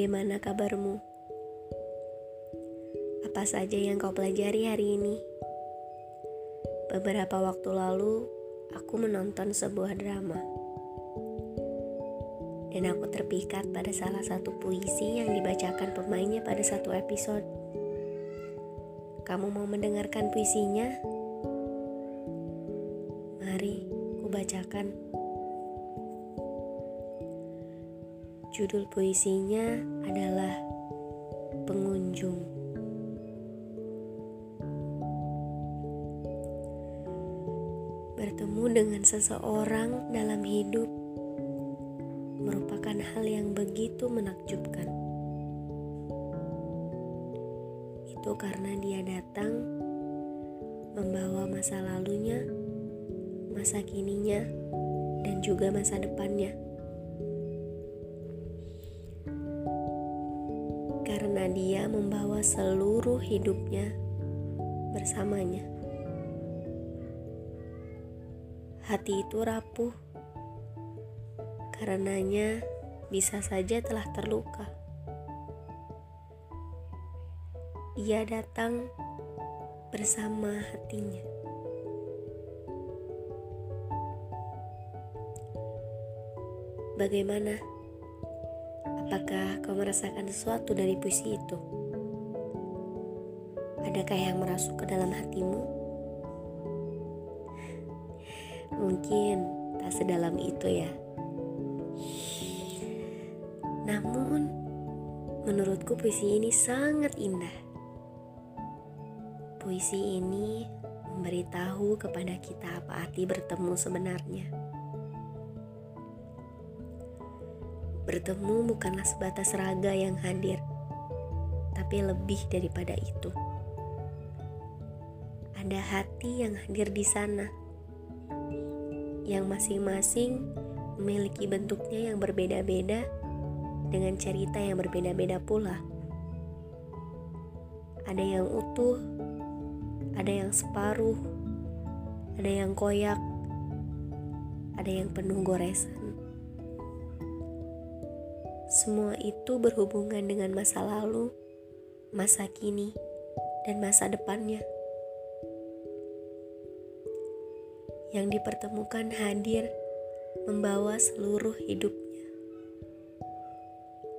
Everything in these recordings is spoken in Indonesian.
bagaimana kabarmu? Apa saja yang kau pelajari hari ini? Beberapa waktu lalu, aku menonton sebuah drama. Dan aku terpikat pada salah satu puisi yang dibacakan pemainnya pada satu episode. Kamu mau mendengarkan puisinya? Mari, ku bacakan. Judul puisinya adalah Pengunjung. Bertemu dengan seseorang dalam hidup merupakan hal yang begitu menakjubkan. Itu karena dia datang membawa masa lalunya, masa kininya, dan juga masa depannya. Karena dia membawa seluruh hidupnya bersamanya. Hati itu rapuh, karenanya bisa saja telah terluka. Ia datang bersama hatinya. Bagaimana? Apakah kau merasakan sesuatu dari puisi itu? Adakah yang merasuk ke dalam hatimu? Mungkin tak sedalam itu ya. Namun, menurutku puisi ini sangat indah. Puisi ini memberitahu kepada kita apa arti bertemu sebenarnya. Bertemu bukanlah sebatas raga yang hadir, tapi lebih daripada itu. Ada hati yang hadir di sana, yang masing-masing memiliki bentuknya yang berbeda-beda dengan cerita yang berbeda-beda pula. Ada yang utuh, ada yang separuh, ada yang koyak, ada yang penuh goresan. Semua itu berhubungan dengan masa lalu, masa kini, dan masa depannya. Yang dipertemukan hadir membawa seluruh hidupnya.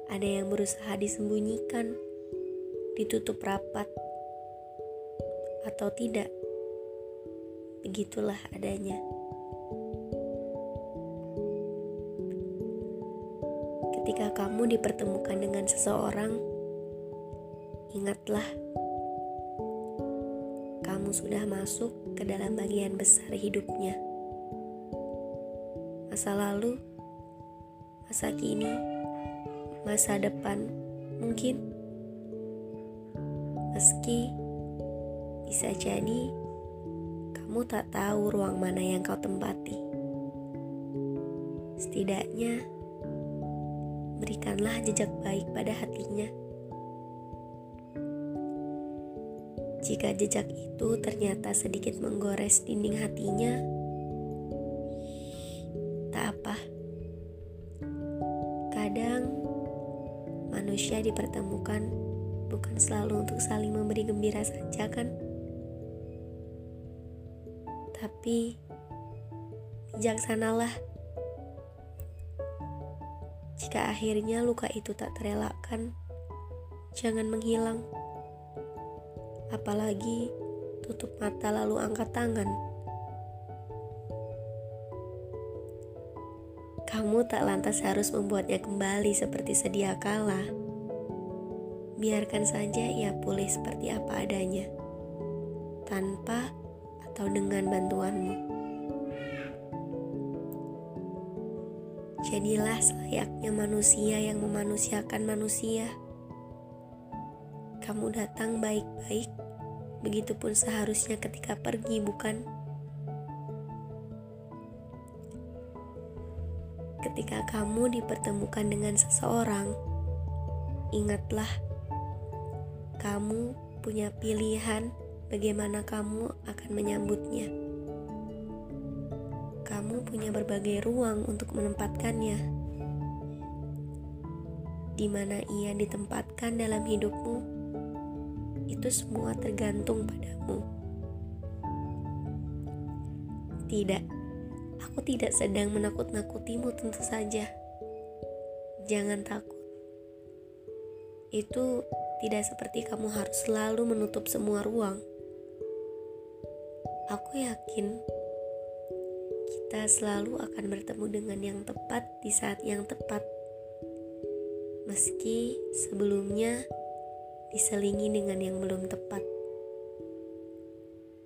Ada yang berusaha disembunyikan, ditutup rapat, atau tidak. Begitulah adanya. Ketika kamu dipertemukan dengan seseorang, ingatlah kamu sudah masuk ke dalam bagian besar hidupnya. Masa lalu, masa kini, masa depan, mungkin meski bisa jadi kamu tak tahu ruang mana yang kau tempati. Setidaknya, berikanlah jejak baik pada hatinya. Jika jejak itu ternyata sedikit menggores dinding hatinya, tak apa. Kadang manusia dipertemukan bukan selalu untuk saling memberi gembira saja kan? Tapi bijaksanalah jika akhirnya luka itu tak terelakkan, jangan menghilang. Apalagi tutup mata lalu angkat tangan. Kamu tak lantas harus membuatnya kembali seperti sedia kala. Biarkan saja ia pulih seperti apa adanya, tanpa atau dengan bantuanmu. Jadilah selayaknya manusia yang memanusiakan manusia. Kamu datang baik-baik, begitupun seharusnya ketika pergi, bukan? Ketika kamu dipertemukan dengan seseorang, ingatlah kamu punya pilihan bagaimana kamu akan menyambutnya punya berbagai ruang untuk menempatkannya. di mana ia ditempatkan dalam hidupmu, itu semua tergantung padamu. Tidak, aku tidak sedang menakut-nakutimu, tentu saja. Jangan takut. Itu tidak seperti kamu harus selalu menutup semua ruang. Aku yakin kita selalu akan bertemu dengan yang tepat di saat yang tepat meski sebelumnya diselingi dengan yang belum tepat.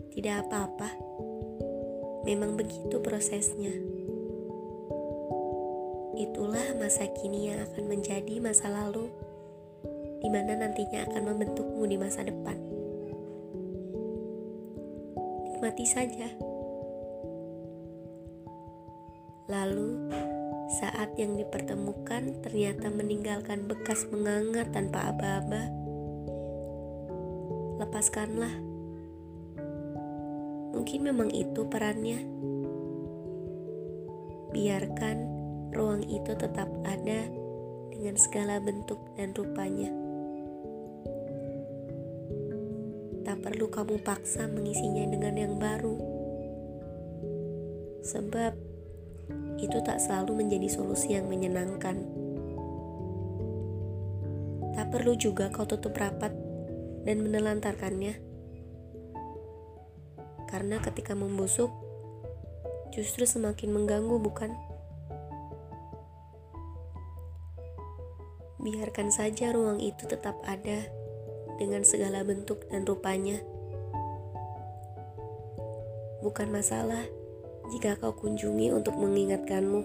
Tidak apa-apa, memang begitu prosesnya. Itulah masa kini yang akan menjadi masa lalu, di mana nantinya akan membentukmu di masa depan. Nikmati saja. Lalu, saat yang dipertemukan ternyata meninggalkan bekas menganga tanpa aba-aba. Lepaskanlah. Mungkin memang itu perannya. Biarkan ruang itu tetap ada dengan segala bentuk dan rupanya. Tak perlu kamu paksa mengisinya dengan yang baru. Sebab itu tak selalu menjadi solusi yang menyenangkan. Tak perlu juga kau tutup rapat dan menelantarkannya. Karena ketika membusuk, justru semakin mengganggu, bukan? Biarkan saja ruang itu tetap ada dengan segala bentuk dan rupanya. Bukan masalah jika kau kunjungi untuk mengingatkanmu.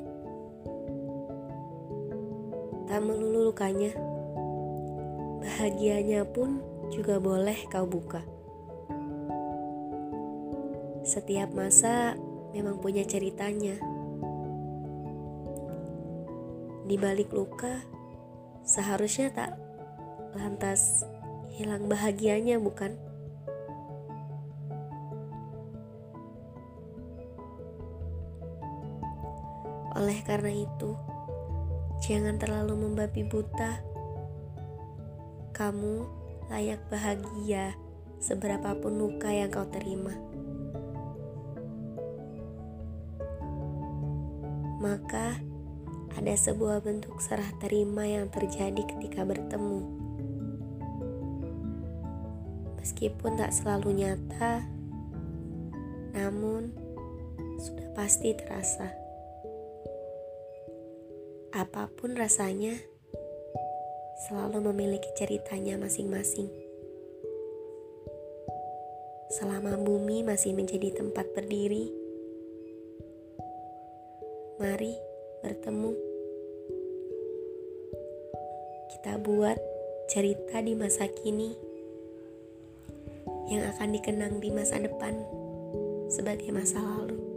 Tak melulu lukanya, bahagianya pun juga boleh kau buka. Setiap masa memang punya ceritanya. Di balik luka, seharusnya tak lantas hilang bahagianya, bukan? Oleh karena itu, jangan terlalu membabi buta. Kamu layak bahagia seberapapun luka yang kau terima. Maka, ada sebuah bentuk serah terima yang terjadi ketika bertemu. Meskipun tak selalu nyata, namun sudah pasti terasa apa pun rasanya, selalu memiliki ceritanya masing-masing. Selama bumi masih menjadi tempat berdiri, mari bertemu. Kita buat cerita di masa kini yang akan dikenang di masa depan sebagai masa lalu.